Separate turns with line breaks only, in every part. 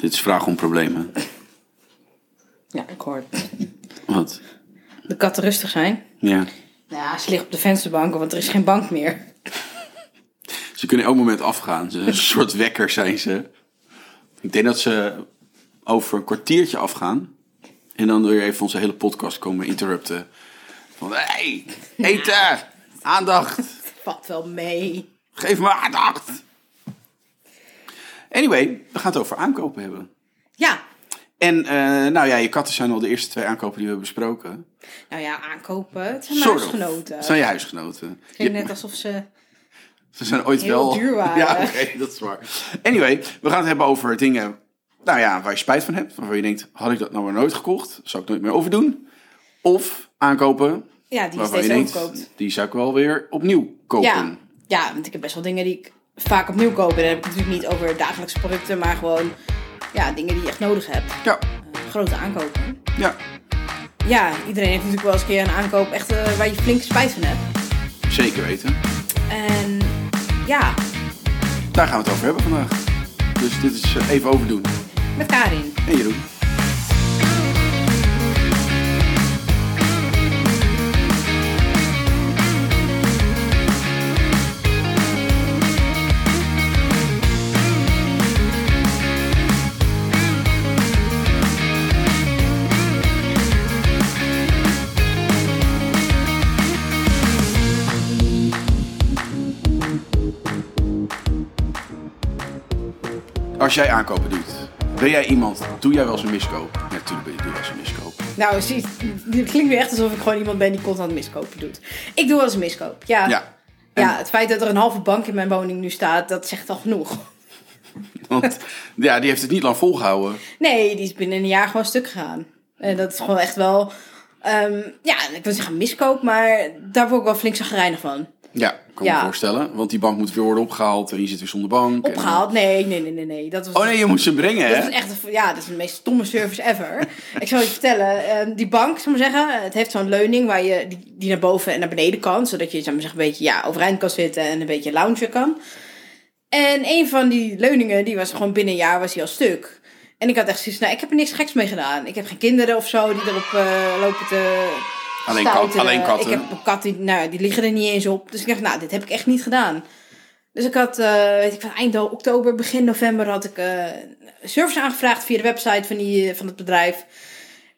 Dit is vraag om problemen.
Ja, ik hoor het.
Wat?
De katten rustig zijn.
Ja.
Ja, ze liggen op de vensterbanken, want er is geen bank meer.
Ze kunnen elk moment afgaan. Ze zijn een soort wekker zijn ze. Ik denk dat ze over een kwartiertje afgaan. En dan weer even onze hele podcast komen interrupten. Van, hey, eten, aandacht,
Valt wel mee.
geef me aandacht. Anyway, we gaan het over aankopen hebben.
Ja,
En eh, nou ja, je katten zijn al de eerste twee aankopen die we hebben besproken.
nou ja, aankopen. Het zijn huisgenoten.
Het zijn je huisgenoten.
Het
Je-
net alsof ze...
Ze zijn ooit
heel
wel...
duur waren.
Ja, oké, dat is waar. Anyway, we gaan het hebben over dingen nou ja, waar je spijt van hebt. Waarvan je denkt, had ik dat nou maar nooit gekocht? Zou ik nooit meer overdoen? Of aankopen
Ja, die je
waarvan je
steeds
denkt, die zou ik wel weer opnieuw kopen.
Ja, ja, want ik heb best wel dingen die ik vaak opnieuw koop. En dan heb ik het natuurlijk niet over dagelijkse producten, maar gewoon ja, dingen die je echt nodig hebt.
Ja,
Eh, grote aankopen.
ja,
Ja, iedereen heeft natuurlijk wel eens een keer een aankoop echt, eh, waar je flink spijt van hebt.
zeker weten.
En ja,
Daar gaan we het over hebben vandaag. Dus dit is eh, even overdoen.
met Karin.
En Jeroen. Als jij aankopen doet, ben jij iemand, doe jij wel eens een miskoop? Natuurlijk ben je, doe je wel eens een miskoop.
Nou, zie, het klinkt weer echt alsof ik gewoon iemand ben die constant miskopen doet. Ik doe wel eens een miskoop, ja.
Ja,
Ja, het feit dat er een halve bank in mijn woning nu staat, dat zegt al genoeg.
want ja, die heeft het niet lang volgehouden.
Nee, die is binnen een jaar gewoon stuk gegaan. En dat is gewoon echt wel, ehm, ja, ik wil zeggen miskoop, maar daar word ik wel flink zagrijnig van.
Ja, kan
Ja.
me voorstellen. Want die bank moet weer worden opgehaald en je zit weer zonder bank. En-
Opgehaald? Nee, nee, nee, nee, nee. Dat was,
Oh nee, je moet ze brengen,
Dat
hè?
is echt, ja, dat is de meest stomme service ever. ik zal je vertellen, eh, die bank, ik maar zeggen, het heeft zo'n leuning waar je die, die naar boven en naar beneden kan, zodat je, ik maar zeggen, een beetje ja, overeind kan zitten en een beetje loungen kan. En een van die leuningen, die was gewoon binnen een jaar was die al stuk. En ik had echt zoiets, nou, ik heb er niks geks mee gedaan. Ik heb geen kinderen of zo die erop eh, lopen te
Alleen, kat, alleen katten.
Ik heb een kat, die, nou, die liggen er niet eens op. Dus ik dacht, nou, dit heb ik echt niet gedaan. Dus ik had, eh, weet ik van eind oktober, begin november had ik eh, service aangevraagd via de website van, die, eh, van het bedrijf.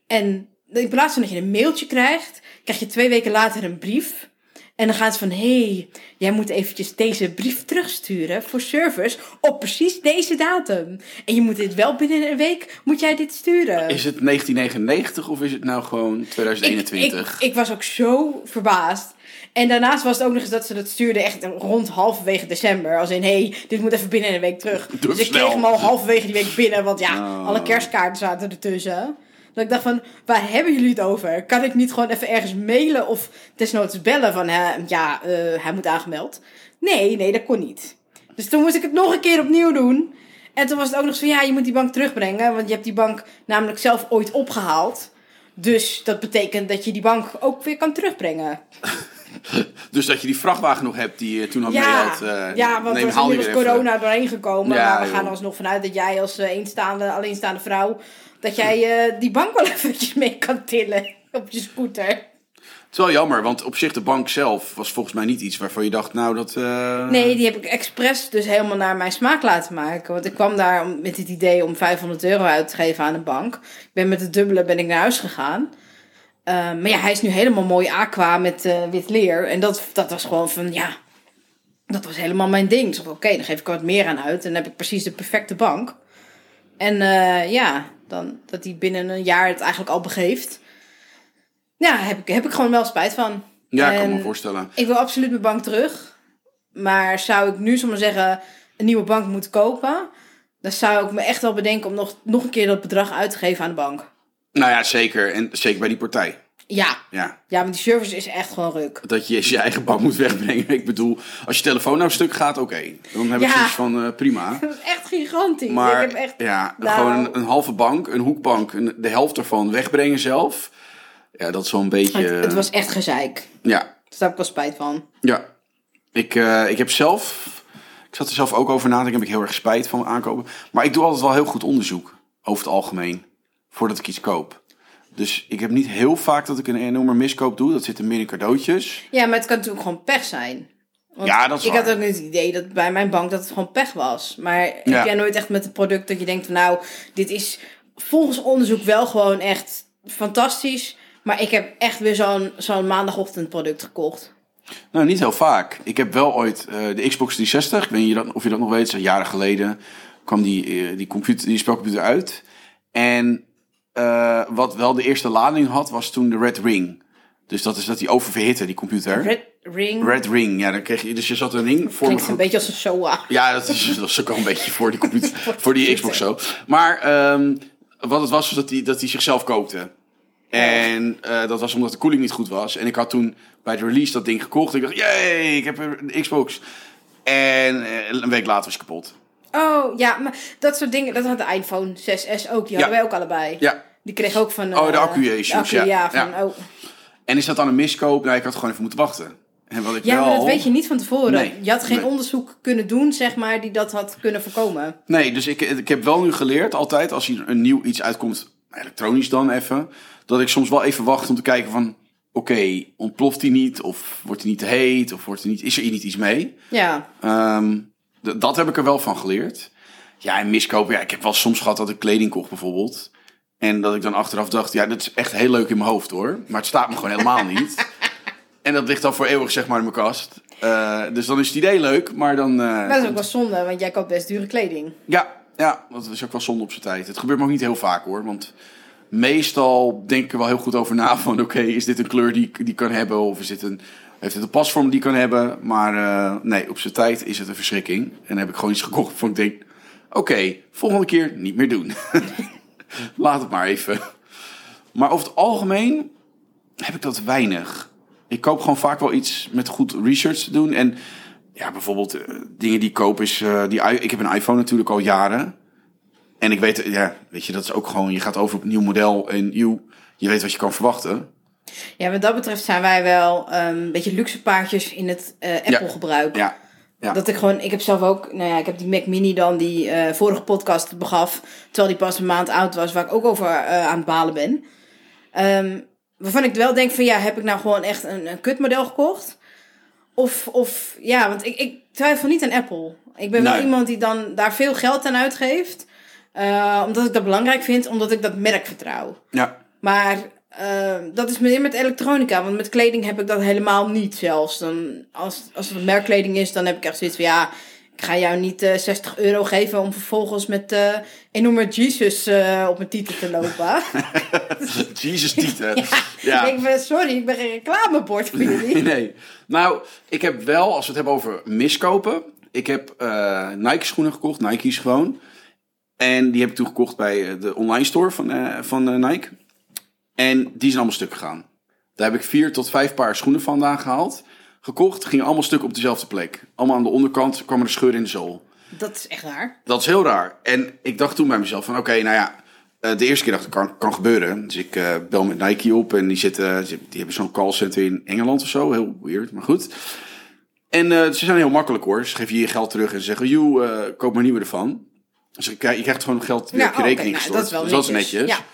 En in plaats van dat je een mailtje krijgt, krijg je twee weken later een brief. En dan gaat ze van, hé, hey, jij moet eventjes deze brief terugsturen voor service op precies deze datum. En je moet dit wel binnen een week, moet jij dit sturen.
Is het 1999 of is het nou gewoon 2021?
Ik, ik, ik was ook zo verbaasd. En daarnaast was het ook nog eens dat ze dat stuurde echt rond halverwege december. Als in, hé, hey, dit moet even binnen een week terug.
Doe
dus ik
snel.
kreeg hem al halverwege die week binnen. Want ja,
Oh.
alle kerstkaarten zaten ertussen. Dat ik dacht van, waar hebben jullie het over? Kan ik niet gewoon even ergens mailen of desnoods bellen van, hè, ja, eh, hij moet aangemeld? Nee, nee, dat kon niet. Dus toen moest ik het nog een keer opnieuw doen. En toen was het ook nog zo, ja, je moet die bank terugbrengen. Want je hebt die bank namelijk zelf ooit opgehaald. Dus dat betekent dat je die bank ook weer kan terugbrengen.
Dus dat je die vrachtwagen nog hebt die je toen had mee
Ja,
had. eh,
ja want
neem,
er is
even.
corona doorheen gekomen.
Ja,
maar we gaan alsnog vanuit dat jij als eh, eenstaande, alleenstaande vrouw... dat jij eh, die bank wel eventjes mee kan tillen op je scooter.
Het is wel jammer, want op zich de bank zelf was volgens mij niet iets waarvan je dacht, nou dat... eh,
Nee, die heb ik expres dus helemaal naar mijn smaak laten maken. Want ik kwam daar met het idee om 500 euro uit te geven aan de bank. Ik ben met het dubbele ben ik naar huis gegaan. Eh, maar ja, hij is nu helemaal mooi aqua met wit leer. En dat, dat was gewoon van, ja... Dat was helemaal mijn ding. Dacht, oké, dan geef ik er wat meer aan uit. En dan heb ik precies de perfecte bank. En ja, dan, dat hij binnen een jaar het eigenlijk al begeeft. Ja, heb ik, heb ik gewoon wel spijt van.
Ja, ik kan me
En-
voorstellen.
ik wil absoluut mijn bank terug. Maar zou ik nu, zomaar zeggen, een nieuwe bank moeten kopen... dan zou ik me echt wel bedenken om nog, nog een keer dat bedrag uit te geven aan de bank.
Nou ja, zeker. En zeker bij die partij.
Ja,
Ja,
ja maar die service is echt gewoon ruk.
dat je je eigen bank moet wegbrengen. Ik bedoel, als je telefoon nou stuk gaat, oké. Dan heb ik
Ja.
zoiets van, eh, prima.
Dat is echt gigantisch.
Maar
ik heb echt...
ja,
nou-
gewoon een, een halve bank, een hoekbank, een, de helft ervan wegbrengen zelf. Ja, dat is wel een beetje...
Het, het was echt gezeik.
Ja,
Daar heb ik wel spijt van.
ja. Ik, eh, ik heb zelf... Ik zat er zelf ook over na te denken. Heb ik heel erg spijt van aankopen. Maar ik doe altijd wel heel goed onderzoek. Over het algemeen. Voordat ik iets koop. Dus ik heb niet heel vaak dat ik een enorme miskoop doe. Dat zitten meer in cadeautjes.
Ja, maar het kan natuurlijk gewoon pech zijn. Want
Ja, dat is
Ik
waar.
had ook niet het idee dat bij mijn bank dat het gewoon pech was. Maar
Ja.
heb jij nooit echt met een product dat je denkt van nou, dit is volgens onderzoek wel gewoon echt fantastisch. Maar ik heb echt weer zo'n zo'n maandagochtend product gekocht.
Nou, niet heel vaak. Ik heb wel ooit eh, de Xbox 360. Ik weet niet of je dat nog weet. Jaren geleden kwam die, eh, die, computer, die spelcomputer uit. En eh, wat wel de eerste lading had, was toen de Red Ring. Dus dat is dat die oververhitte, die computer.
Red Ring
Red Ring, ja, dan kreeg je, dus je zat een ring voor
klinkt een beetje als een SOA.
Ja, dat is, dat is ook een beetje voor die, computer, voor die Xbox zo. Maar ehm, wat het was, was dat hij dat hij zichzelf kookte. En eh, dat was omdat de koeling niet goed was. En ik had toen bij de release dat ding gekocht. Ik dacht, jee, ik heb een Xbox. En eh, een week later was het kapot.
Oh ja, maar dat soort dingen, dat had de iPhone 6S ook. Die hadden wij ook allebei.
Ja,
Die kreeg ook van...
Oh, de
eh,
accu-issues,
accu,
ja.
ja. van. Oh.
en is dat dan een miskoop? Nou, ik had gewoon even moeten wachten. En wat ik
Ja,
wel...
maar dat weet je niet van tevoren.
Nee.
Je had geen
Nee.
onderzoek kunnen doen, zeg maar, die dat had kunnen voorkomen.
Nee, dus ik, ik heb wel nu geleerd, altijd als hier een nieuw iets uitkomt, elektronisch dan even, dat ik soms wel even wacht om te kijken van, oké, ontploft die niet? Of wordt hij niet te heet? Of wordt er niet, is er hier niet iets mee?
Ja.
Ehm, dat heb ik er wel van geleerd. Ja, en miskopen, ja, ik heb wel soms gehad dat ik kleding kocht bijvoorbeeld. En dat ik dan achteraf dacht, ja, dat is echt heel leuk in mijn hoofd hoor. Maar het staat me gewoon helemaal niet. En dat ligt dan voor eeuwig zeg maar in mijn kast. Eh, dus dan is het idee leuk, maar dan...
Maar dat is ook wel zonde, want jij koopt best dure kleding.
ja, ja, dat is ook wel zonde op zijn tijd. Het gebeurt me ook niet heel vaak hoor. Want meestal denk ik er wel heel goed over na van... oké, is dit een kleur die ik die kan hebben? Of is dit een, heeft het een pasvorm die kan hebben? Maar eh, nee, op zijn tijd is het een verschrikking. En heb ik gewoon iets gekocht van ik denk... oké, volgende keer niet meer doen. Laat het maar even. Maar over het algemeen heb ik dat weinig. Ik koop gewoon vaak wel iets met goed research te doen. En ja, bijvoorbeeld eh, dingen die ik koop is... eh, die, ik heb een iPhone natuurlijk al jaren. En ik weet, ja, weet je, dat is ook gewoon... Je gaat over op een nieuw model en you, je weet wat je kan verwachten.
Ja, wat dat betreft zijn wij wel ehm, een beetje luxe paardjes in het eh, Apple-gebruik.
Ja, ja.
Dat ik gewoon, ik heb zelf ook, nou ja, ik heb die Mac Mini dan, die eh, vorige podcast begaf, terwijl die pas een maand oud was, waar ik ook over eh, aan het balen ben. Ehm, waarvan ik wel denk van, ja, heb ik nou gewoon echt een, een kutmodel gekocht? Of, of ja, want ik, ik twijfel niet aan Apple. Ik ben wel iemand die dan daar veel geld aan uitgeeft, omdat ik dat belangrijk vind, omdat ik dat merk vertrouw.
ja.
Maar eh, dat is meer met elektronica. Want met kleding heb ik dat helemaal niet zelfs. Dan, als, als het merkkleding is, dan heb ik echt zoiets van... Ja, ik ga jou niet eh 60 euro geven om vervolgens met eh enorme Jesus eh, op mijn titel te lopen.
Jesus tieten.
ja,
Ja.
Ik ben, sorry, ik ben geen reclamebord voor jullie.
Nee. Nou, ik heb wel, als we het hebben over miskopen. Ik heb eh, Nike schoenen gekocht, Nike's gewoon. En die heb ik toen gekocht bij eh, de online store van, eh, van eh, Nike. En die zijn allemaal stuk gegaan. Daar heb ik vier tot vijf paar schoenen vandaan gehaald. Gekocht, gingen allemaal stuk op dezelfde plek. Allemaal aan de onderkant kwam er een scheur in de zool.
Dat is echt raar.
Dat is heel raar. En ik dacht toen bij mezelf van, oké, nou ja, eh, de eerste keer dacht ik, kan, kan gebeuren. Dus ik eh, bel met Nike op en die, zitten, die hebben zo'n callcenter in Engeland of zo. Heel weird, maar goed. En eh, ze zijn heel makkelijk hoor. Ze geven je je geld terug en ze zeggen, joe, eh, koop maar nieuwe ervan. Dus je krijgt, je krijgt gewoon geld weer
Ja,
op je
oké,
rekening
nou,
gestort.
dat is wel
dus dat is
netjes.
netjes.
Ja.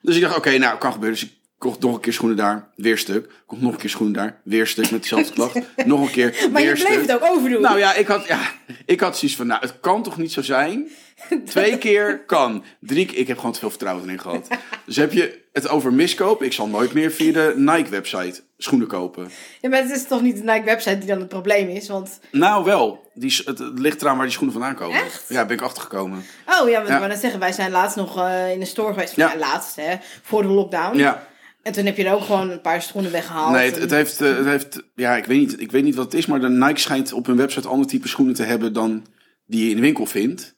Dus ik dacht, oké, nou, kan gebeuren. Dus kocht nog een keer schoenen daar, weer stuk. Kocht nog een keer schoenen daar, weer stuk met dezelfde klacht. nog een keer,
Maar
weer
je bleef
stuk.
het ook overdoen.
Nou ja, ik had, ja, ik had zoiets van, nou, het kan toch niet zo zijn? Twee keer kan. Drie keer, ik heb gewoon te veel vertrouwen erin gehad. Dus heb je het over miskoop? Ik zal nooit meer via de Nike-website schoenen kopen.
Ja, maar het is toch niet de Nike-website die dan het probleem is? Want,
Nou, wel. Die, het, het ligt eraan waar die schoenen vandaan komen.
Echt?
Ja, ben ik achtergekomen.
oh ja, wat
Ja.
ik wou net zeggen, wij zijn laatst nog eh, in de store geweest.
Ja.
Ja. laatst, hè, voor de lockdown.
Ja.
En toen heb je er ook gewoon een paar schoenen weggehaald.
Nee, het, heeft, eh, het heeft, ja, ik weet, niet, ik weet niet wat het is, maar de Nike schijnt op hun website ander type schoenen te hebben dan die je in de winkel vindt.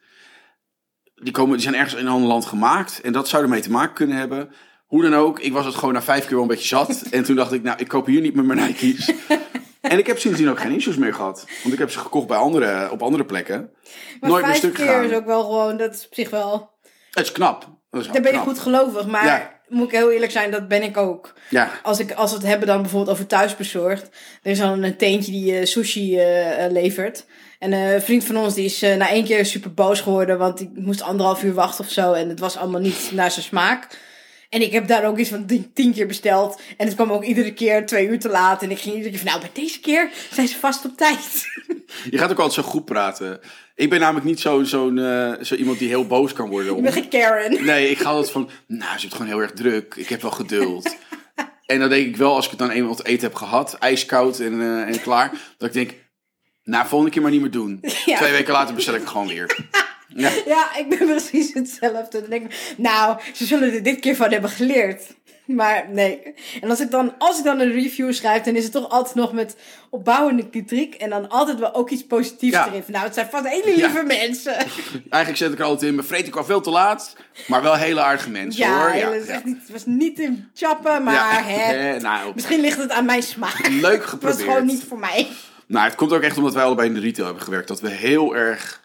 Die, komen, die zijn ergens in een ander land gemaakt en dat zou ermee te maken kunnen hebben. Hoe dan ook, ik was het gewoon na vijf keer wel een beetje zat. En toen dacht ik, nou, ik koop hier niet meer mijn Nike's. en ik heb sindsdien ook geen issues meer gehad. Want ik heb ze gekocht bij andere, op andere plekken.
maar
Nooit meer
vijf
stuk
keer
gegaan.
is ook wel gewoon, dat is op zich wel...
Het is knap. Dat is
Dan ben je
knap.
goed gelovig, maar
Ja.
Moet ik heel eerlijk zijn, dat ben ik ook.
Ja,
Als, ik, als we het hebben dan bijvoorbeeld over thuisbezorgd. Er is dan een teentje die eh, sushi eh, eh, levert. En een vriend van ons die is na één keer super boos geworden, want die moest anderhalf uur wachten of zo. En het was allemaal niet naar zijn smaak. En ik heb daar ook iets van tien, tien keer besteld. En het kwam ook iedere keer twee uur te laat. En ik ging iedere keer van, nou, bij deze keer zijn ze vast op tijd.
Je gaat ook altijd zo goed praten. Ik ben namelijk niet zo, zo'n, eh, zo iemand die heel boos kan worden.
Ik
Om...
ben geen Karen.
Nee, ik ga altijd van, nou, ze heeft gewoon heel erg druk. Ik heb wel geduld. en dan denk ik wel, als ik het dan eenmaal het eten heb gehad, ijskoud en, eh, en klaar, dat ik denk, nou, volgende keer maar niet meer doen.
Ja.
Twee weken later bestel ik het gewoon weer. Ja.
Ja, ik ben precies hetzelfde. Dan denk ik, nou, ze zullen er dit keer van hebben geleerd. Maar nee. En als ik dan, als ik dan een review schrijf, dan is het toch altijd nog met opbouwende kritiek. En dan altijd wel ook iets positiefs
Ja.
erin. Van, nou, het zijn vast hele lieve mensen.
Eigenlijk zet ik er altijd in, mijn vreet ik al veel te laat, maar wel hele aardige mensen
Ja,
hoor.
hele- echt niet, het was niet in chappen, maar
Ja.
hè,
nou,
misschien ligt het aan mijn smaak.
leuk
Het was
geprobeerd.
gewoon niet voor mij.
Nou, het komt ook echt omdat wij allebei in de retail hebben gewerkt. Dat we heel erg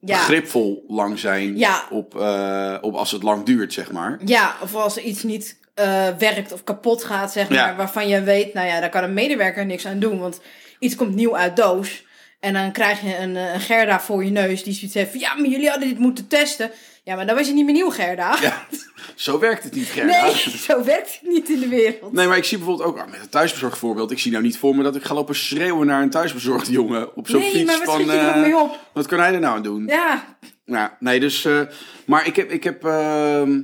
Ja.
begripvol lang zijn
Ja.
op, eh, op als het lang duurt, zeg maar.
Ja, of als er iets niet eh, werkt of kapot gaat, zeg maar.
Ja.
Waarvan je weet, nou ja, daar kan een medewerker niks aan doen. Want iets komt nieuw uit doos. En dan krijg je een, eh, een Gerda voor je neus die zoiets heeft van... Ja, maar jullie hadden dit moeten testen. Ja, maar dan was je niet meer nieuw, Gerda.
Ja, zo werkt het niet, Gerda.
Nee, zo werkt het niet in de wereld.
Nee, maar ik zie bijvoorbeeld ook ah, met het thuisbezorgd voorbeeld. Ik zie nou niet voor me dat ik ga lopen schreeuwen naar een thuisbezorgd jongen op zo'n
nee,
fiets.
maar wat
van,
schiet je er
eh,
mee op?
Wat kan hij er nou aan doen?
Ja,
Nou, nee, dus. eh, maar ik heb. Ik heb ehm,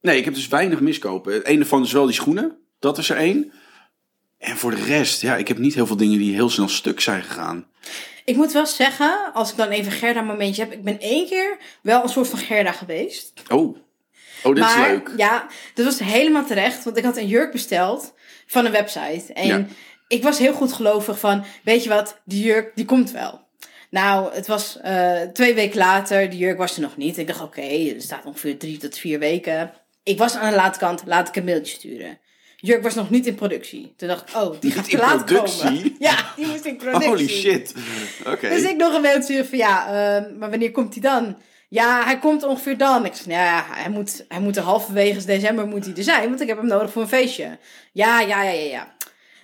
nee, ik heb dus weinig miskopen. Het ene van is wel die schoenen. Dat is er één. En voor de rest, ja, ik heb niet heel veel dingen die heel snel stuk zijn gegaan.
Ik moet wel zeggen, als ik dan even Gerda momentje heb... Ik ben één keer wel een soort van Gerda geweest.
Oh. Oh, dit
maar
is leuk.
ja, dat was helemaal terecht. Want ik had een jurk besteld van een website. En
Ja.
ik was heel goed gelovig van, weet je wat, die jurk, die komt wel. Nou, het was eh, twee weken later, die jurk was er nog niet. Ik dacht, oké, er staat ongeveer drie tot vier weken. Ik was aan de late kant, laat ik een mailtje sturen. Jurk was nog niet in productie. Toen dacht ik, oh, die gaat
in
te laat
productie?
komen. Ja, die moest in productie.
Holy shit. Oké.
Dus ik nog een mail sturen van ja, ehm, maar wanneer komt hij dan? Ja, hij komt ongeveer dan. Ik zeg, nou ja, hij moet, hij moet er halverwege december moet hij er zijn, want ik heb hem nodig voor een feestje. Ja, ja, ja, ja, ja.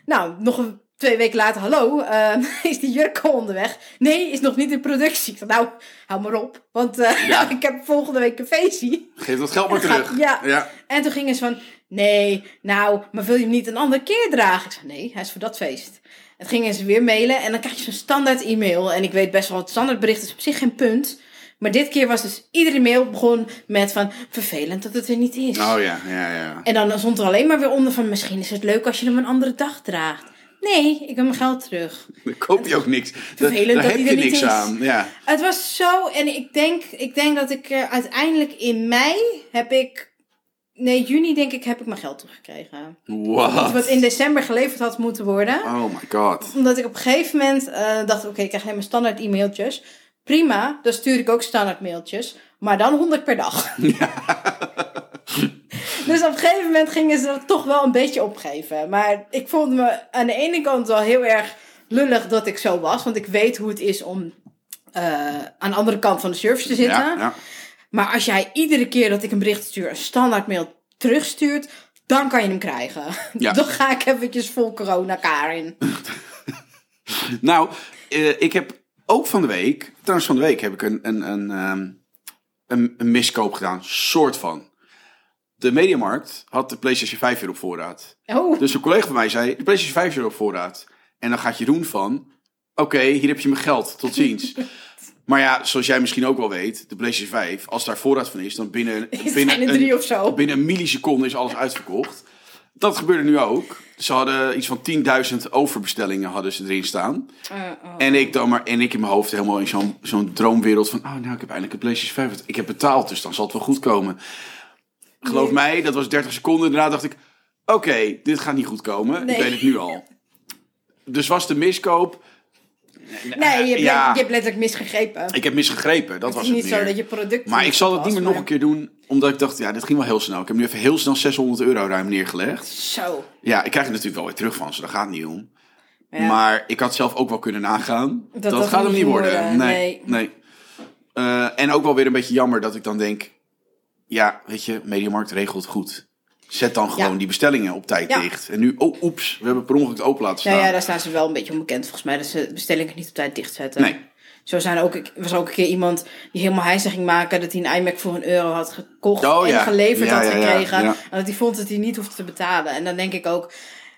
Nou, nog een, twee weken later, hallo, ehm, is die jurk al onderweg? Nee, is nog niet in productie. Ik zeg, nou, hou maar op, want eh,
Ja.
ik heb volgende week een feestje.
Geef dat geld maar terug.
ja.
ja.
En toen gingen ze van, nee, nou, maar wil je hem niet een andere keer dragen? Ik zei, nee, hij is voor dat feest. Toen gingen ze weer mailen en dan krijg je zo'n standaard e-mail. En ik weet best wel, het standaardbericht is op zich geen punt. Maar dit keer was dus iedere mail begon met van, vervelend dat het er niet is.
Oh ja, ja, ja.
En dan stond er alleen maar weer onder van, misschien is het leuk als je hem een andere dag draagt. Nee, ik heb mijn geld terug.
Dan koop je ook niks. Daar,
Vervelend
daar
dat
heb je niks
is.
aan. Ja.
Het was zo, en ik denk, ik denk dat ik eh, uiteindelijk in mei heb ik, nee, juni denk ik, heb ik mijn geld teruggekregen.
What?
Wat in december geleverd had moeten worden.
Oh my god.
Omdat ik op een gegeven moment eh, dacht, oké, ik krijg helemaal standaard e-mailtjes. Prima, dan stuur ik ook standaard mailtjes. Maar dan 100 per dag. dus op een gegeven moment gingen ze dat toch wel een beetje opgeven. Maar ik vond me aan de ene kant wel heel erg lullig dat ik zo was. Want ik weet hoe het is om eh, aan de andere kant van de service te zitten.
Ja, ja.
Maar als jij iedere keer dat ik een bericht stuur, een standaard mail terugstuurt, dan kan je hem krijgen.
Ja.
Dan ga ik eventjes vol corona Karin.
Nou, eh, ik heb ook van de week, trouwens van de week heb ik een, een, een, ehm, een, een miskoop gedaan. Soort van. De Mediamarkt had de PlayStation 5 weer op voorraad.
Oh,
Dus een collega van mij zei, de PlayStation 5 is weer op voorraad. En dan gaat Jeroen van, oké, hier heb je mijn geld, tot ziens. maar ja, zoals jij misschien ook wel weet, de PlayStation 5, als daar voorraad van is, dan binnen, binnen,
drie
een,
of zo.
binnen een milliseconde is alles uitverkocht. Dat gebeurde nu ook. Ze hadden iets van 10.000 overbestellingen hadden ze erin staan.
Uh, oh.
En ik dan maar, en ik in mijn hoofd helemaal in zo'n zo'n droomwereld van, oh nou, ik heb eindelijk een PlayStation 5. Ik heb betaald, dus dan zal het wel goed komen. Geloof
Nee.
mij, dat was 30 seconden. Daarna dacht ik, oké, dit gaat niet goed komen.
Nee.
Ik weet het nu al. Dus was de miskoop.
Nee, je hebt,
ja,
je hebt letterlijk misgegrepen.
ik heb misgegrepen. Dat
het
was het
niet
meer.
zo dat je product...
Maar ik zal het niet meer nog een keer doen, omdat ik dacht, ja, dit ging wel heel snel. Ik heb nu even heel snel 600 euro ruim neergelegd.
Zo.
Ja, ik krijg het natuurlijk wel weer terug van ze, daar gaat het niet om.
Ja.
Maar ik had zelf ook wel kunnen nagaan. Dat,
Dat dat
gaat hem
niet
worden, Nee. nee. Eh, en ook wel weer een beetje jammer dat ik dan denk... Ja, weet je, Mediamarkt regelt goed. Zet dan gewoon
Ja.
die bestellingen op tijd
Ja.
dicht. En nu, oh oeps, we hebben per ongeluk het open laten staan.
Nou ja, daar staan ze wel een beetje onbekend volgens mij. Dat ze bestellingen niet op tijd dichtzetten.
Nee.
Zo zijn er ook, ik was ook een keer iemand die helemaal hijsen ging maken dat hij een iMac voor een euro had gekocht
Oh,
en
ja.
geleverd
Ja,
had
ja, ja,
gekregen.
ja.
En dat hij vond dat hij niet hoefde te betalen. En dan denk ik ook,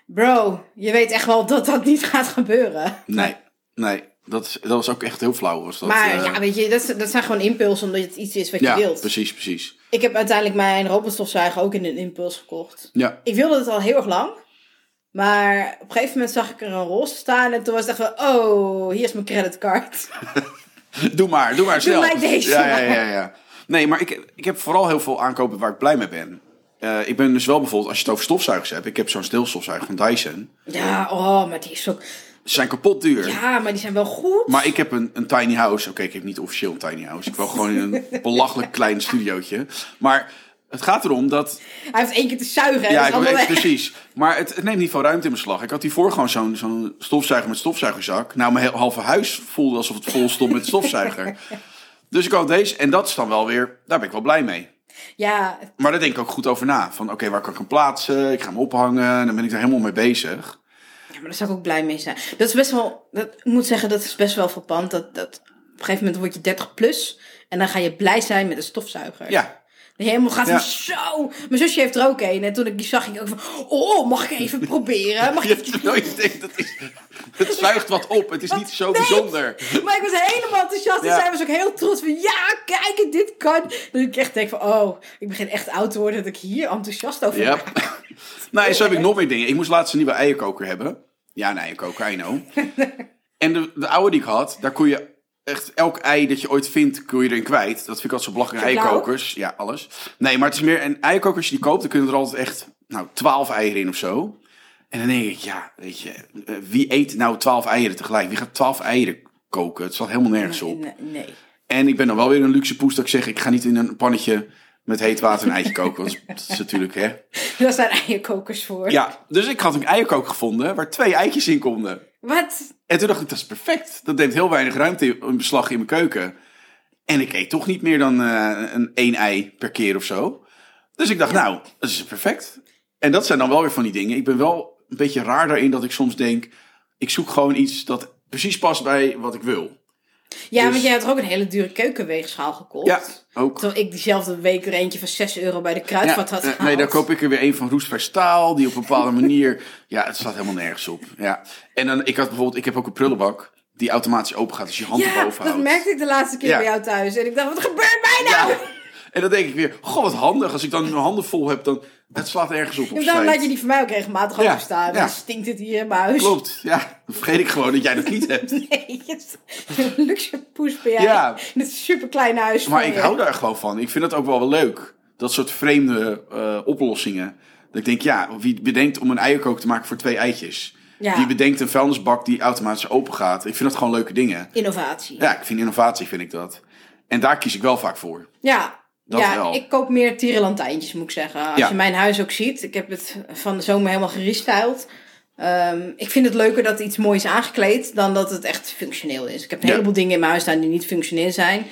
bro, je weet echt wel dat dat niet gaat gebeuren.
Nee, nee. Dat, is, dat was ook echt heel flauw. Was dat,
maar
eh,
ja, weet je, dat, dat zijn gewoon impulsen omdat het iets is wat
ja,
je wilt.
precies, precies.
Ik heb uiteindelijk mijn robotstofzuiger ook in een impuls gekocht.
Ja,
Ik wilde het al heel erg lang. Maar op een gegeven moment zag ik er een roze staan. En toen was het echt van, oh, hier is mijn creditcard.
doe maar, doe maar snel.
mij deze
ja, ja, ja, ja. Nee, maar ik, ik heb vooral heel veel aankopen waar ik blij mee ben. Eh, ik ben dus wel bijvoorbeeld, als je het over stofzuigers hebt. Ik heb zo'n stilstofzuiger van Dyson.
Ja, oh, maar die is ook...
Ze zijn kapot duur.
Ja, maar die zijn wel goed.
Maar ik heb een, een tiny house. Oké, ik heb niet officieel een tiny house. Ik wil gewoon een belachelijk klein studiootje. Maar het gaat erom dat...
Hij heeft één keer te zuigen. en
Ja, ik precies. Maar het, het neemt niet veel ruimte in beslag. Ik had hiervoor gewoon zo'n zo'n stofzuiger met stofzuigerzak. Nou, mijn halve huis voelde alsof het vol stond met stofzuiger. Dus ik had deze. En dat is dan wel weer... Daar ben ik wel blij mee.
Ja,
Maar daar denk ik ook goed over na. Van oké, waar kan ik hem plaatsen? Ik ga hem ophangen. En dan ben ik daar helemaal mee bezig.
Ja, maar daar zou ik ook blij mee zijn. Dat is best wel... Dat, ik moet zeggen, dat is best wel verpand. Dat, dat, op een gegeven moment word je 30 plus. En dan ga je blij zijn met een stofzuiger.
Ja,
Dat je helemaal gaat
Ja.
zo. Mijn zusje heeft er ook een. En toen ik die zag, ging ik ook van... Oh, mag ik even proberen? Mag
je,
ik
terwijl je denkt, dat is, het zuigt wat op. Het is niet zo
Nee.
bijzonder.
Maar ik was helemaal enthousiast.
Ja.
En zij was ook heel trots van, ja, kijk, dit kan. Dat ik echt denk van, oh, ik begin echt oud te worden dat ik hier enthousiast over
Ja.
ben.
nou, zo heb ik nog meer dingen. Ik moest laatst een nieuwe eierkoker hebben. Ja, een eierkoker, I know. en de, de oude die ik had, daar kon je echt elk ei dat je ooit vindt, kun je erin kwijt. Dat vind ik altijd zo belachelijk. Eierkokers, ja, alles. Nee, maar het is meer een eierkoker als je die koopt, dan kunnen er altijd echt, nou, twaalf eieren in of zo. En dan denk ik, ja, weet je, eh, wie eet nou twaalf eieren tegelijk? Wie gaat twaalf eieren koken? Het slaat helemaal nergens op.
Nee, nee.
En ik ben dan wel weer een luxe poes dat ik zeg, ik ga niet in een pannetje met heet water een eitje koken. Want dat is natuurlijk, hè.
Daar zijn eierkokers voor.
Ja, dus ik had een eierkoker gevonden waar twee eitjes in konden.
Wat?
En toen dacht ik, dat is perfect. Dat neemt heel weinig ruimte in beslag in mijn keuken. En ik eet toch niet meer dan eh, een één ei per keer of zo. Dus ik dacht, nou, dat is perfect. En dat zijn dan wel weer van die dingen. Ik ben wel een beetje raar daarin dat ik soms denk... ik zoek gewoon iets dat precies past bij wat ik wil.
Ja,
Dus-
want jij had er ook een hele dure keukenweegschaal gekocht.
Ja, ook.
Terwijl ik diezelfde week er eentje van 6 euro bij de kruidvat had
eh,
gehaald.
nee, dan koop ik er weer een van roestvrij staal, die op een bepaalde manier. Ja, het staat helemaal nergens op. Ja. En dan, ik had bijvoorbeeld, ik heb ook een prullenbak die automatisch open gaat als je je hand
Ja,
erboven
dat
houdt.
merkte ik de laatste keer
Ja.
bij jou thuis. En ik dacht, wat gebeurt mij nou?
Ja. En dan denk ik weer, goh, wat handig. Als ik dan mijn handen vol heb, dan het slaat ergens op. op
En daarom laat je die voor mij ook regelmatig
Ja, ja.
Dan stinkt het hier in mijn huis.
Klopt, ja. Dan vergeet ik gewoon dat jij dat niet hebt.
Nee, het een luxe poes ben jij.
Ja.
In dit super kleine huis
Maar ik
je.
hou daar gewoon van. Ik vind dat ook wel wel leuk. Dat soort vreemde eh, oplossingen. Dat ik denk, ja, wie bedenkt om een eierkoker te maken voor twee eitjes?
Ja.
Wie bedenkt een vuilnisbak die automatisch open gaat? Ik vind dat gewoon leuke dingen.
Innovatie.
Ja, ik vind innovatie, vind ik dat. En daar kies ik wel vaak voor.
Ja,
Dat
ja
wel.
ik koop meer tierenlantijntjes, moet ik zeggen. Als
Ja.
je mijn huis ook ziet, ik heb het van de zomer helemaal gerestyled. Ehm, ik vind het leuker dat iets moois is aangekleed dan dat het echt functioneel is. Ik heb een
Ja.
heleboel dingen in mijn huis staan die niet functioneel zijn.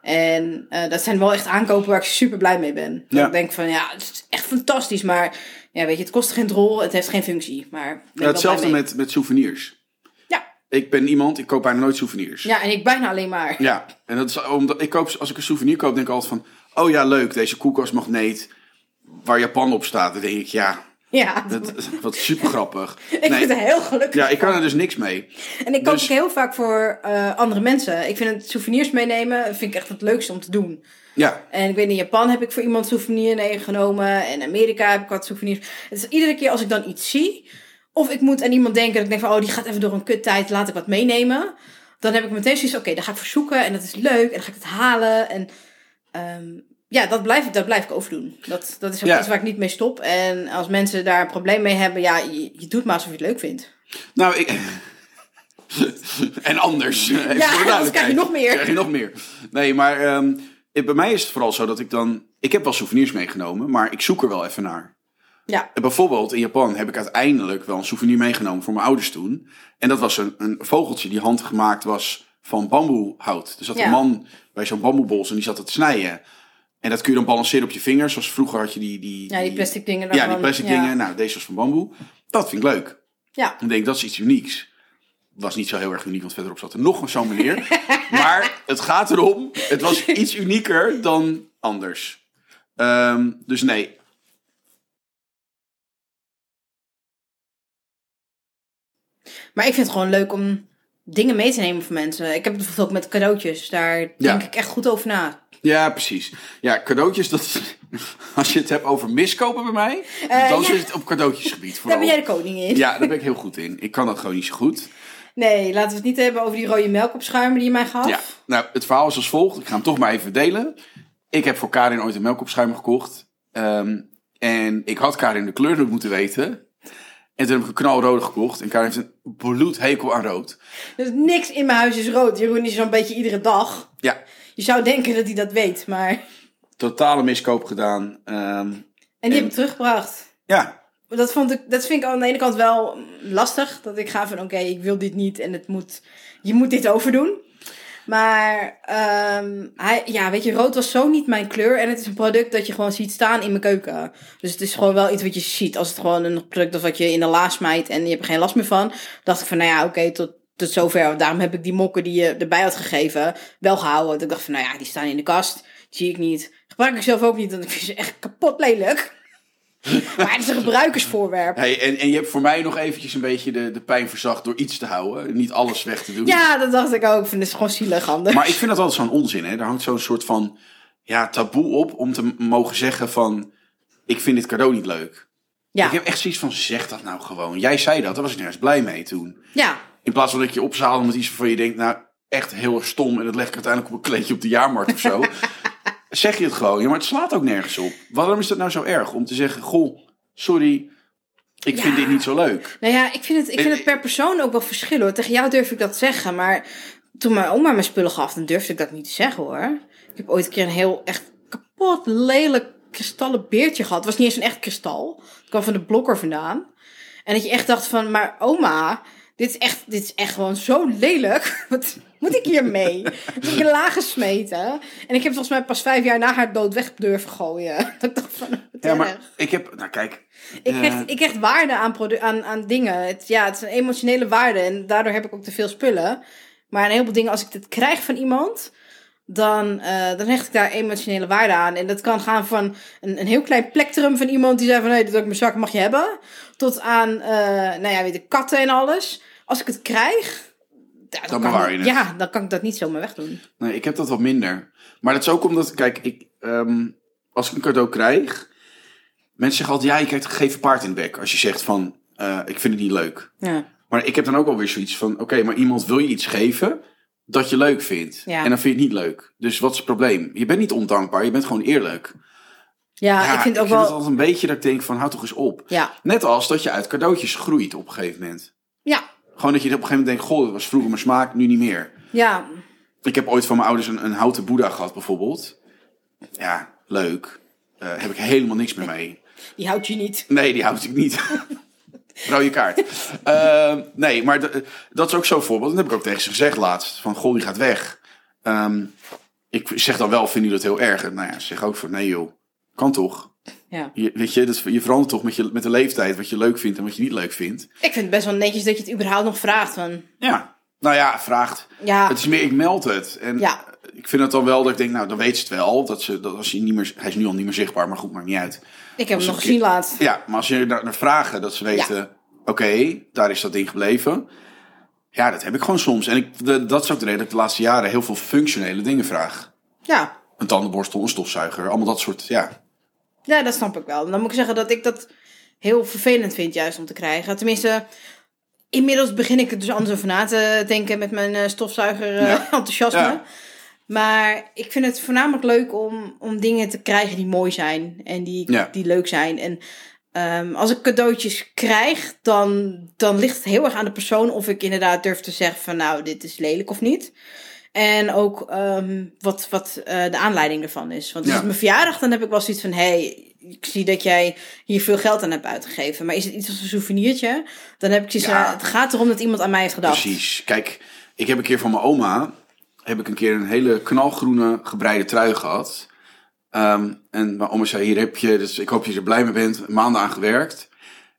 En eh, dat zijn wel echt aankopen waar ik super blij mee ben.
Ja.
Ik denk van ja, het is echt fantastisch, maar ja, weet je, het kost geen drol, het heeft geen functie. Maar
Ja, hetzelfde met, met souvenirs.
Ja.
Ik ben iemand, ik koop bijna nooit souvenirs.
ja, en ik bijna alleen maar.
Ja, en dat is omdat ik koop, als ik een souvenir koop, denk ik altijd van, oh ja, leuk, deze koelkastmagneet waar Japan op staat. Dan denk ik, ja,
Ja,
dat, wat super grappig.
ik vind het heel gelukkig.
Ja, ik kan er dus niks mee.
En ik koop
Dus-
ook heel vaak voor eh, andere mensen. Ik vind het souvenirs meenemen vind ik echt het leukste om te doen.
Ja,
En ik weet in Japan heb ik voor iemand souvenir meegenomen. En in Amerika heb ik wat souvenirs. Het is iedere keer als ik dan iets zie. Of ik moet aan iemand denken dat ik denk van... Oh, die gaat even door een kuttijd. Laat ik wat meenemen. Dan heb ik meteen zoiets oké, daar ga ik voor zoeken. En dat is leuk. En dan ga ik het halen. En ehm, ja, dat blijf, ik- dat blijf ik overdoen. Dat, dat is ook
Ja.
iets waar ik niet mee stop. En als mensen daar een probleem mee hebben... Ja, je, je doet maar alsof je het leuk vindt.
nou, ik... en anders. Even voor de
krijg je nog meer.
Krijg je nog meer. Nee, maar ehm, ik- bij mij is het vooral zo dat ik dan... Ik heb wel souvenirs meegenomen, maar ik zoek er wel even naar.
Ja,
bijvoorbeeld in Japan heb ik uiteindelijk wel een souvenir meegenomen voor mijn ouders toen. En dat was een, een vogeltje die handgemaakt was van bamboehout. Zat
Ja.
een man bij zo'n bamboebos en die zat het te snijden. En dat kun je dan balanceren op je vingers. Zoals vroeger had je die... die,
ja die plastic dingen.
Ja, die plastic dingen. Nou, deze was van bamboe. Dat vind ik leuk.
Ja,
Ik denk, dat is iets unieks. was niet zo heel erg uniek, want verderop zat er nog zo'n meneer. maar het gaat erom, het was iets unieker dan anders. Ehm, dus nee.
Maar ik vind het gewoon leuk om dingen mee te nemen voor mensen. Ik heb het bijvoorbeeld ook met cadeautjes. Daar
Ja.
denk ik echt goed over na.
Ja, precies. Ja, cadeautjes, dat is- als je het hebt over miskopen bij mij,
Eh,
dan
ja.
zit het op cadeautjesgebied
Daar
vooral.
ben jij de koning in.
Ja, daar ben ik heel goed in. Ik kan dat gewoon niet zo goed.
Nee, laten we het niet hebben over die rode melkopschuimen die je mij gaf.
Ja, nou, het verhaal is als volgt. Ik ga hem toch maar even delen. Ik heb voor Karin ooit een melkopschuimer gekocht. Ehm, en ik had Karin de kleur nog moeten weten. En toen heb ik een knalrode gekocht. En Karin heeft een bloedhekel aan rood.
Dus niks in mijn huis is rood. Jeroen is zo'n beetje iedere dag.
Ja,
Je zou denken dat hij dat weet, maar...
totale miskoop gedaan. Ehm,
En die
En-
heb ik teruggebracht.
ja,
Dat, vond ik, dat vind ik aan de ene kant wel lastig. Dat ik ga van, oké, ik wil dit niet en het moet, je moet dit overdoen. Maar, ehm, hij, ja, weet je, rood was zo niet mijn kleur. En het is een product dat je gewoon ziet staan in mijn keuken. Dus het is gewoon wel iets wat je ziet. Als het gewoon een product is wat je in de la smijt en je hebt er geen last meer van. dacht ik van, nou ja, oké, tot, tot zover. Daarom heb ik die mokken die je erbij had gegeven wel gehouden. Want ik dacht van, nou ja, die staan in de kast. Die zie ik niet. Gebruik ik zelf ook niet, want ik vind ze echt kapot lelijk. maar het is een gebruikersvoorwerp.
hey, en, en je hebt voor mij nog eventjes een beetje de, de pijn verzacht door iets te houden. Niet alles weg te doen.
Ja, dat dacht ik ook. Ik vind het gewoon zielig anders.
Maar ik vind dat altijd zo'n onzin. Hè? Er hangt zo'n soort van ja, taboe op om te mogen zeggen van... Ik vind dit cadeau niet leuk.
ja.
Ik heb echt zoiets van, zeg dat nou gewoon. Jij zei dat, daar was ik nergens blij mee toen.
ja,
In plaats van dat ik je opzadel met iets waarvan je denkt... Nou, echt heel erg stom en dat leg ik uiteindelijk op een kleedje op de jaarmarkt of zo. zeg je het gewoon. Ja, maar het slaat ook nergens op. Waarom is dat nou zo erg? Om te zeggen, goh, sorry, ik vind dit niet zo leuk.
nou ja, ik vind, het, ik vind het per persoon ook wel verschillen. hoor. Tegen jou durf ik dat zeggen, maar toen mijn oma mijn spullen gaf, dan durfde ik dat niet te zeggen hoor. Ik heb ooit een keer een heel echt kapot lelijk kristallen beertje gehad. Het was niet eens een echt kristal. Het kwam van de blokker vandaan. En dat je echt dacht van, maar oma, dit is echt, dit is echt gewoon zo lelijk. Wat moet ik hiermee? Dus ik heb laag gesmeten. En ik heb volgens mij pas vijf jaar na haar dood weg durven gooien. Dat ik dacht van,
Ja, maar
erg.
ik heb, nou kijk...
Ik
eh,
hecht, ik hecht waarde aan, aan, aan dingen. Het, ja, het is een emotionele waarde en daardoor heb ik ook te veel spullen. Maar een heleboel dingen, als ik dit krijg van iemand, dan, eh, dan hecht ik daar emotionele waarde aan. En dat kan gaan van een, een heel klein plektrum van iemand die zei van... nee, dit ook mijn zak mag je hebben. Tot aan, eh, nou ja, weet ik, katten en alles. Als ik het krijg... ja,
Dan
kan,
het.
Ja, dan kan ik dat niet zomaar wegdoen.
Nee, ik heb dat wat minder. Maar dat is ook omdat, kijk, ik, ehm, als ik een cadeau krijg... Mensen zeggen altijd, ja, je krijgt gegeven paard in de bek. Als je zegt van, eh, ik vind het niet leuk.
Ja.
Maar ik heb dan ook alweer zoiets van, oké, maar iemand wil je iets geven dat je leuk vindt.
Ja.
En dan vind je het niet leuk. Dus wat is het probleem? Je bent niet ondankbaar, je bent gewoon eerlijk.
Ja, ik vind ook
het
wel...
altijd een beetje dat ik denk van, houd toch eens op.
Ja,
Net als dat je uit cadeautjes groeit op een gegeven moment.
ja,
Gewoon dat je op een gegeven moment denkt, goh, dat was vroeger mijn smaak, nu niet meer.
ja.
Ik heb ooit van mijn ouders een, een houten boeddha gehad bijvoorbeeld. Ja, leuk. Eh heb ik helemaal niks meer mee.
Die houdt je niet.
Nee, die houd ik niet. Rode kaart. Eh, nee, maar dat is ook zo'n voorbeeld. Dat heb ik ook tegen ze gezegd laatst. Van, goh, die gaat weg. Ehm, ik zeg dan wel, vind je dat heel erg? Nou ja, ze zeg ook van, nee joh, kan toch?
Ja.
Je, weet je, dat, je verandert toch met, je, met de leeftijd wat je leuk vindt en wat je niet leuk vindt.
Ik vind het best wel netjes dat je het überhaupt nog vraagt. Van,
Ja, nou ja, vraagt.
ja,
Het is meer, ik meld het. En
Ja.
ik vind het dan wel dat ik denk, nou, dan weet ze het wel. Dat ze, dat als hij, niet meer, hij is nu al niet meer zichtbaar, maar goed, maakt niet uit.
Ik heb hem nog gezien laatst.
Ja, maar als je naar, vragen, dat ze weten, oké, daar is dat ding gebleven. Ja, dat heb ik gewoon soms. En ik, de- dat is ook de reden dat ik de laatste jaren heel veel functionele dingen vraag.
Ja.
Een tandenborstel, een stofzuiger, allemaal dat soort, ja.
ja, dat snap ik wel. Dan moet ik zeggen dat ik dat heel vervelend vind juist om te krijgen. Tenminste, inmiddels begin ik er dus anders over na te denken met mijn eh, stofzuiger eh,
Ja.
enthousiasme.
Ja.
Maar ik vind het voornamelijk leuk om, om dingen te krijgen die mooi zijn en die,
Ja.
die leuk zijn. En ehm, als ik cadeautjes krijg, dan, dan ligt het heel erg aan de persoon of ik inderdaad durf te zeggen van nou, dit is lelijk of niet. En ook ehm, wat, wat eh, de aanleiding ervan is. Want als
Ja.
het mijn verjaardag, dan heb ik wel zoiets van... hey, ik zie dat jij hier veel geld aan hebt uitgegeven. Maar is het iets als een souvenirtje? Dan heb ik zoiets
Ja.
van, het gaat erom dat iemand aan mij heeft gedacht.
Precies. Kijk, ik heb een keer van mijn oma, heb ik een keer een hele knalgroene gebreide trui gehad. Ehm, en mijn oma zei, hier heb je, dus ik hoop dat je er blij mee bent, maanden aan gewerkt.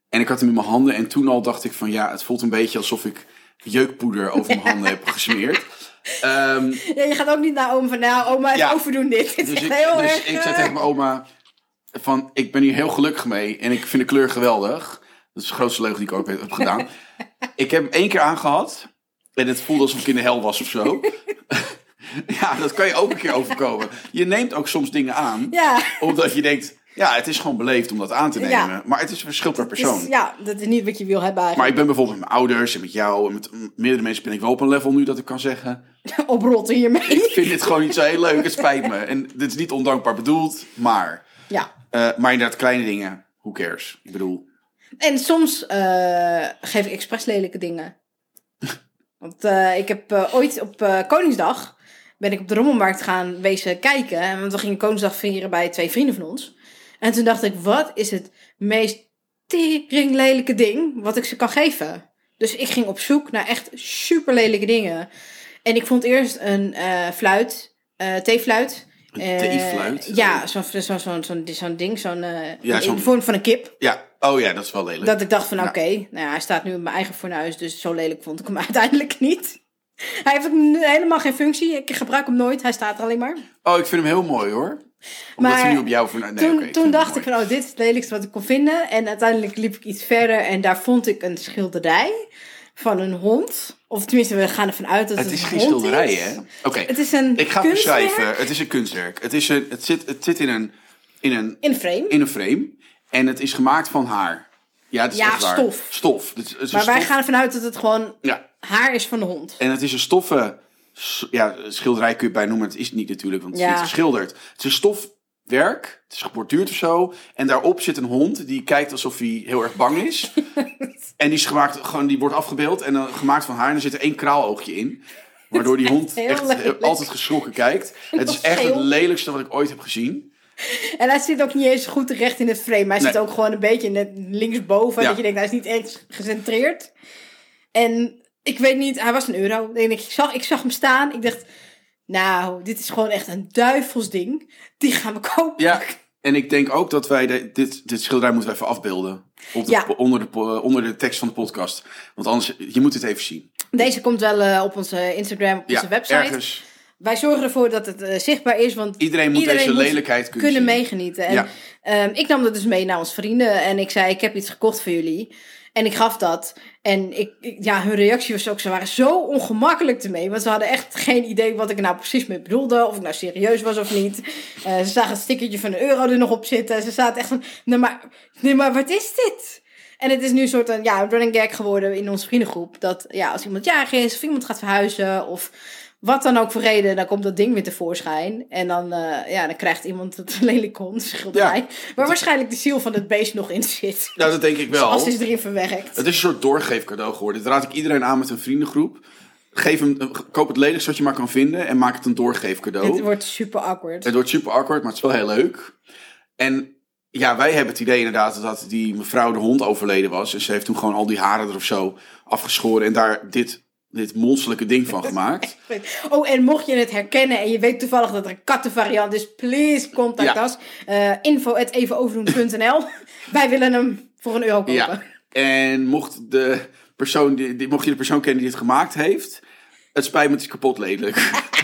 En ik had hem in mijn handen en toen al dacht ik van, ja, het voelt een beetje alsof ik jeukpoeder over mijn handen heb gesmeerd. Ehm,
Ja, je gaat ook niet naar oma van, nou, oma
Ja.
overdoen dit. Dit
dus ik,
heel
dus
erg...
ik
eh,
zei tegen mijn oma van, ik ben hier heel gelukkig mee en ik vind de kleur geweldig. Dat is de grootste leugen die ik ooit heb gedaan. ik heb hem één keer aangehad en het voelde alsof ik in de hel was of zo. ja, dat kan je ook een keer overkomen. Je neemt ook soms dingen aan,
Ja,
omdat je denkt, ja, het is gewoon beleefd om dat aan te nemen.
Ja.
Maar het is een verschil per
dus,
persoon.
ja, dat is niet wat je wil hebben
Maar
eigenlijk.
ik ben bijvoorbeeld met mijn ouders en met jou en met meerdere mensen ben ik wel op een level nu dat ik kan zeggen...
Oprotten hiermee.
Ik vind dit gewoon niet zo heel leuk, het spijt me. En dit is niet ondankbaar bedoeld, maar...
Ja.
eh, maar inderdaad, kleine dingen, who cares? Ik bedoel,
En soms eh, geef ik expres lelijke dingen. Want eh, ik heb eh, ooit op eh, Koningsdag ben ik op de Rommelmarkt gaan wezen kijken. En Want we gingen Koningsdag vieren bij twee vrienden van ons. En toen dacht ik, wat is het meest tering lelijke ding wat ik ze kan geven? Dus ik ging op zoek naar echt super lelijke dingen. En ik vond eerst een fluit, eh theefluit. Eh,
theefluit?
Ja, zo'n zo, zo, zo, zo'n zo'n ding, zo'n eh,
Ja,
in
zo'n-
de vorm van een kip.
ja, oh ja, dat is wel lelijk.
Dat ik dacht van, oké, nou ja, hij staat nu in mijn eigen fornuis, dus zo lelijk vond ik hem uiteindelijk niet. Hij heeft helemaal geen functie, ik gebruik hem nooit, hij staat er alleen maar.
Oh, ik vind hem heel mooi hoor. Omdat
Maar
hij nu op jou voor... Nee,
toen toen dacht ik van, oh, dit is het lelijkste wat ik kon vinden. En uiteindelijk liep ik iets verder en daar vond ik een schilderij van een hond. Of tenminste, we gaan ervan uit dat het,
Het is
een
geen
hond
schilderij,
is.
hè? Oké,
Het is een
ik ga
kunstwerk
beschrijven. Het is een kunstwerk. Het, is een, het, zit, het zit in een, in, een,
in een frame.
in een frame. En het is gemaakt van haar. Ja, het is
Ja,
echt waar.
stof.
Stof. Het is, het is
Maar wij
stof-
gaan ervan uit dat het gewoon
Ja,
haar is van de hond.
En het is een stoffen... Ja, schilderij kun je bij noemen. Het is het niet natuurlijk, want het is niet geschilderd. Het is een stofwerk. Het is geborduurd of zo. En daarop zit een hond die kijkt alsof hij heel erg bang is. en die, is gemaakt, gewoon, die wordt afgebeeld en dan gemaakt van haar. En er zit er één kraaloogje in. Waardoor die hond echt altijd geschrokken kijkt. Het is echt het lelijkste wat ik ooit heb gezien.
En hij zit ook niet eens goed recht in het frame. Hij zit ook gewoon een beetje linksboven.
Ja.
Dat je denkt, hij is niet echt gecentreerd. En ik weet niet, hij was een euro. Ik, zag, ik zag hem staan. Ik dacht, nou, dit is gewoon echt een duivels ding. Die gaan we kopen.
Ja, en ik denk ook dat wij de- dit, dit schilderij moeten we even afbeelden. Op de,
Ja.
onder, de, po- onder de tekst van de podcast. Want anders, je moet het even zien.
Deze komt wel eh, op onze Instagram, op onze
Ja,
website.
ergens.
Wij zorgen ervoor dat het eh, zichtbaar is. Want
Iedereen moet deze lelijkheid kunnen,
meegenieten. En
Ja.
ehm, ik nam dat dus mee naar onze vrienden. En ik zei, ik heb iets gekocht voor jullie. En ik gaf dat. En ik, ja, hun reactie was ook, ze waren zo ongemakkelijk ermee. Want ze hadden echt geen idee wat ik nou precies mee bedoelde. Of ik nou serieus was of niet. Eh, ze zagen het stickertje van een euro er nog op zitten. Ze zaten echt van, nee maar, nee maar wat is dit? En het is nu een soort een, ja, running gag geworden in onze vriendengroep. Dat ja, als iemand jarig is of iemand gaat verhuizen of wat dan ook voor reden, dan komt dat ding weer tevoorschijn. En dan, eh, ja, dan krijgt iemand het lelijk schilderij.
Ja.
Waar waarschijnlijk de ziel van het beest nog in zit.
Nou, dat denk ik wel.
Als is erin verwerkt.
Het is een soort doorgeefcadeau geworden. Dat raad ik iedereen aan met een vriendengroep. Geef hem, eh, koop het lelijkste wat je maar kan vinden en maak het een doorgeefcadeau.
Het wordt super awkward.
Het wordt super awkward, maar het is wel heel leuk. En ja, wij hebben het idee inderdaad dat die mevrouw de hond overleden was. En ze heeft toen gewoon al die haren er of zo afgeschoren en daar dit, dit monsterlijke ding van gemaakt.
Oh, en mocht je het herkennen en je weet toevallig dat er een kattenvariant is, please contact
Ja.
us. Eh info.evenoverdoen.nl Wij willen hem voor een euro kopen.
Ja. En mocht, de persoon die, die- mocht je de persoon kennen die het gemaakt heeft, het spijt me, het is kapot lelijk.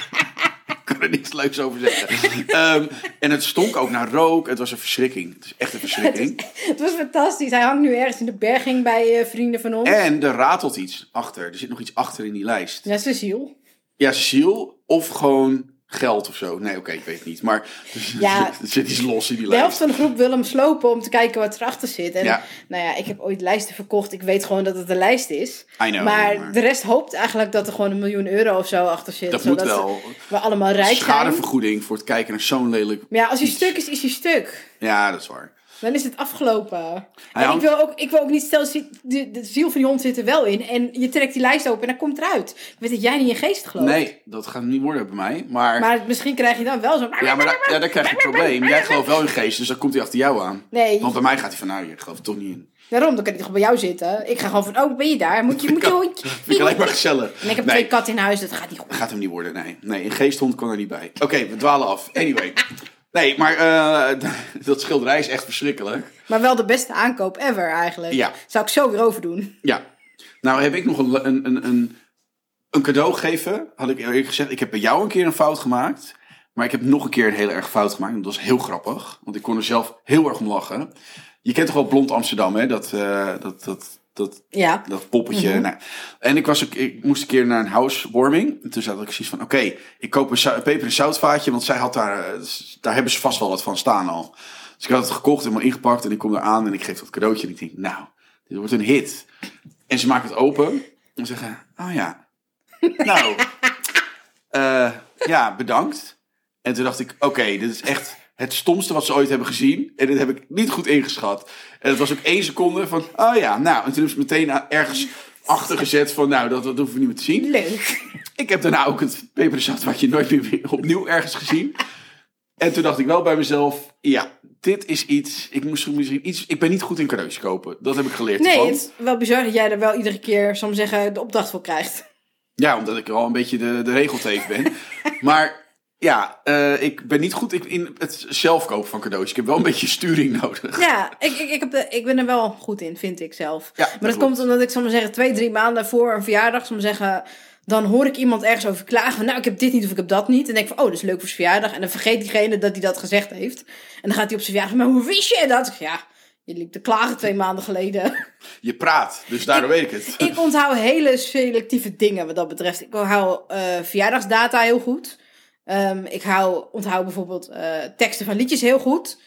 Er niks leuks over zeggen. Ehm, en het stonk ook naar rook. Het was een verschrikking. Het is echt een verschrikking.
Het was fantastisch. Hij hangt nu ergens in de berging bij eh, vrienden van ons.
En er ratelt iets achter. Er zit nog iets achter in die lijst.
Ja, Cecile.
Ja, Cecile of gewoon geld of zo. Nee, oké, ik weet het niet. Maar
Ja.
er zit iets los in die
De helft
lijst.
van de groep wil hem slopen om te kijken wat erachter zit. En
Ja.
nou ja, ik heb ooit lijsten verkocht. Ik weet gewoon dat het een lijst is.
Know,
maar,
maar-
de rest hoopt eigenlijk dat er gewoon een miljoen euro of zo achter zit.
Dat moet wel.
we allemaal rijk zijn.
Schadevergoeding voor het kijken naar zo'n lelijk...
Maar ja, als hij
iets.
stuk is, is hij stuk.
Ja, dat is waar.
Dan is het afgelopen. En ik wil, ook, ik wil ook niet, stel, de, de ziel van die hond zit er wel in. En je trekt die lijst open en dan komt eruit. Weet dat jij niet in geest gelooft.
Nee, dat gaat niet worden bij mij. Maar,
Maar misschien krijg je dan wel zo'n...
ja, maar da- ja, dan krijg je een probleem. Jij gelooft wel in geest, dus dan komt hij achter jou aan.
Nee,
Want bij mij gaat hij van, nou, je gelooft er toch niet in.
daarom, dan kan hij toch bij jou zitten. Ik ga gewoon van, oh, ben je daar? Moet je, moet je hondje...
Vind ik alleen maar gezellig.
En ik heb
nee,
twee katten in huis, dat gaat niet goed.
gaat hem niet worden, nee. Nee, een geesthond kan er niet bij. Oké, we dwalen af. Anyway. Nee, maar eh, dat schilderij is echt verschrikkelijk.
Maar wel de beste aankoop ever eigenlijk.
Ja.
Zou ik zo weer overdoen.
Ja, Nou heb ik nog een, een, een, een, cadeau gegeven. Had ik eerlijk gezegd. Ik heb bij jou een keer een fout gemaakt. Maar ik heb nog een keer een hele erg fout gemaakt. En dat was heel grappig. Want ik kon er zelf heel erg om lachen. Je kent toch wel Blond Amsterdam, hè? Dat, eh, dat, dat, dat,
Ja.
dat poppetje. nou, en ik, was, ook- ik moest een keer naar een housewarming. En toen zat ik precies van, oké, ik koop een peper- en zoutvaatje. Want zij had daar, eh, daar hebben ze vast wel wat van staan al. Dus ik had het gekocht, helemaal ingepakt. En ik kom er aan en ik geef dat cadeautje. En ik denk, nou, dit wordt een hit. En ze maken het open. En zeggen, oh ja, nou, eh, ja, bedankt. En toen dacht ik, oké, dit is echt het stomste wat ze ooit hebben gezien. En dit heb ik niet goed ingeschat. En het was ook één seconde van, oh ja, nou. En toen hebben ze meteen ergens achter gezet van, nou, dat, dat hoeven we niet meer te zien.
Leuk.
Ik heb daarna ook het peper en zout wat je nooit meer opnieuw ergens gezien. En toen dacht ik wel bij mezelf, ja, dit is iets, ik moest misschien iets, ik ben niet goed in cadeautjes kopen. Dat heb ik geleerd.
Nee,
ervan.
het is wel bizar dat jij er wel iedere keer, zal ik zeggen, de opdracht voor krijgt.
Ja, omdat ik al een beetje de, de regelteef ben. maar ja, eh, ik ben niet goed in- het zelf kopen van cadeautjes. Ik heb wel een beetje sturing nodig.
Ja, ik, ik, ik, heb de, ik ben er wel goed in, vind ik zelf.
Ja,
maar
dat
dat komt omdat ik, zal maar zeggen, twee, drie maanden voor een verjaardag, zal maar zeggen, dan hoor ik iemand ergens over klagen van, nou, ik heb dit niet of ik heb dat niet. En denk van, oh, dat is leuk voor zijn verjaardag. En dan vergeet diegene dat hij dat gezegd heeft. En dan gaat hij op zijn verjaardag, maar hoe wist je dat? Ik Ja, je liep te klagen twee maanden geleden.
Je praat, dus daardoor weet ik het.
ik onthoud hele selectieve dingen wat dat betreft. Ik onthoud eh, verjaardagsdata heel goed. Ehm, ik hou, onthoud bijvoorbeeld eh, teksten van liedjes heel goed.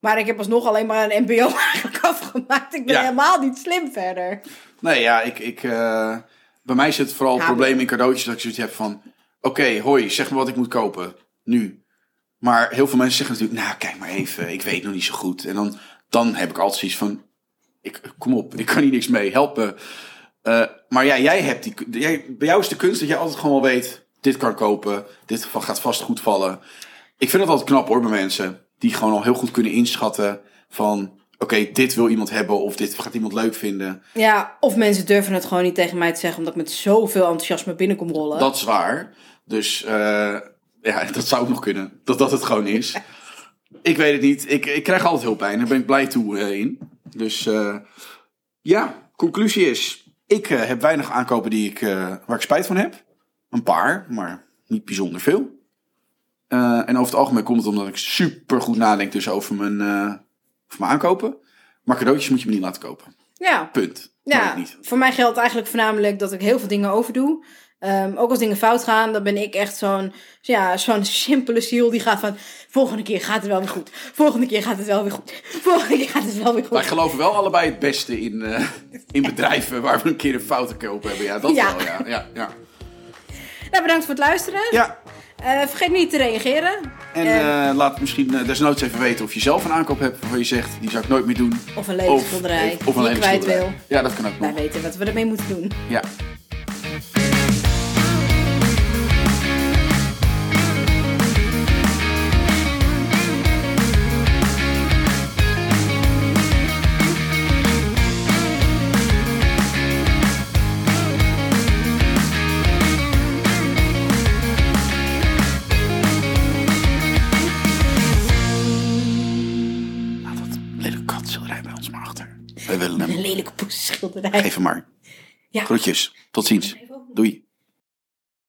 Maar ik heb alsnog alleen maar een mbo eigenlijk afgemaakt. Ik ben
Ja.
helemaal niet slim verder.
Nee, ja, ik, ik, eh, bij mij zit vooral het probleem in cadeautjes dat ik zoiets heb van... Oké, hoi, zeg me wat ik moet kopen. Nu. Maar heel veel mensen zeggen natuurlijk... Nou, kijk maar even, ik weet nog niet zo goed. En dan, dan heb ik altijd zoiets van... Ik, kom op, ik kan hier niks mee, help me. Eh, maar ja, jij hebt die... Jij, bij jou is de kunst dat je altijd gewoon wel weet... Dit kan kopen, dit gaat vast goed vallen. Ik vind het altijd knap hoor, bij mensen. Die gewoon al heel goed kunnen inschatten van... Oké, dit wil iemand hebben of dit gaat iemand leuk vinden.
Ja, of mensen durven het gewoon niet tegen mij te zeggen, omdat ik met zoveel enthousiasme binnenkom rollen.
Dat is waar. Dus eh, ja, dat zou ook nog kunnen. Dat dat het gewoon is. ik weet het niet. Ik, ik krijg altijd hulp bij en daar ben ik blij toe eh, in. Dus eh, ja, conclusie is... Ik heb weinig aankopen die ik, waar ik spijt van heb. Een paar, maar niet bijzonder veel. Eh, en over het algemeen komt het omdat ik super goed nadenk dus over mijn, eh, over mijn aankopen. Maar cadeautjes moet je me niet laten kopen.
Ja,
Punt.
ja
niet.
voor mij geldt eigenlijk voornamelijk dat ik heel veel dingen overdoe. Ehm, ook als dingen fout gaan, dan ben ik echt zo'n ja, zo'n simpele ziel die gaat van... Volgende keer gaat het wel weer goed. Volgende keer gaat het wel weer goed. Volgende keer gaat het wel weer goed.
Wij geloven wel allebei het beste in, eh, in bedrijven waar we een keer een foute koop hebben. Ja, dat
Ja.
wel, ja. Ja, ja.
Nou, bedankt voor het luisteren.
ja.
Eh, vergeet niet te reageren.
En
eh,
laat misschien desnoods even weten of je zelf een aankoop hebt waarvan je zegt, die zou ik nooit meer doen.
of een lelijke schilderij
of een
die kwijt wil.
Ja, dat kan ook
Wij
nog.
weten wat we ermee moeten doen.
Ja.
Lelijke poesschilderij.
Geef hem maar.
Ja.
Groetjes. Tot ziens. Doei.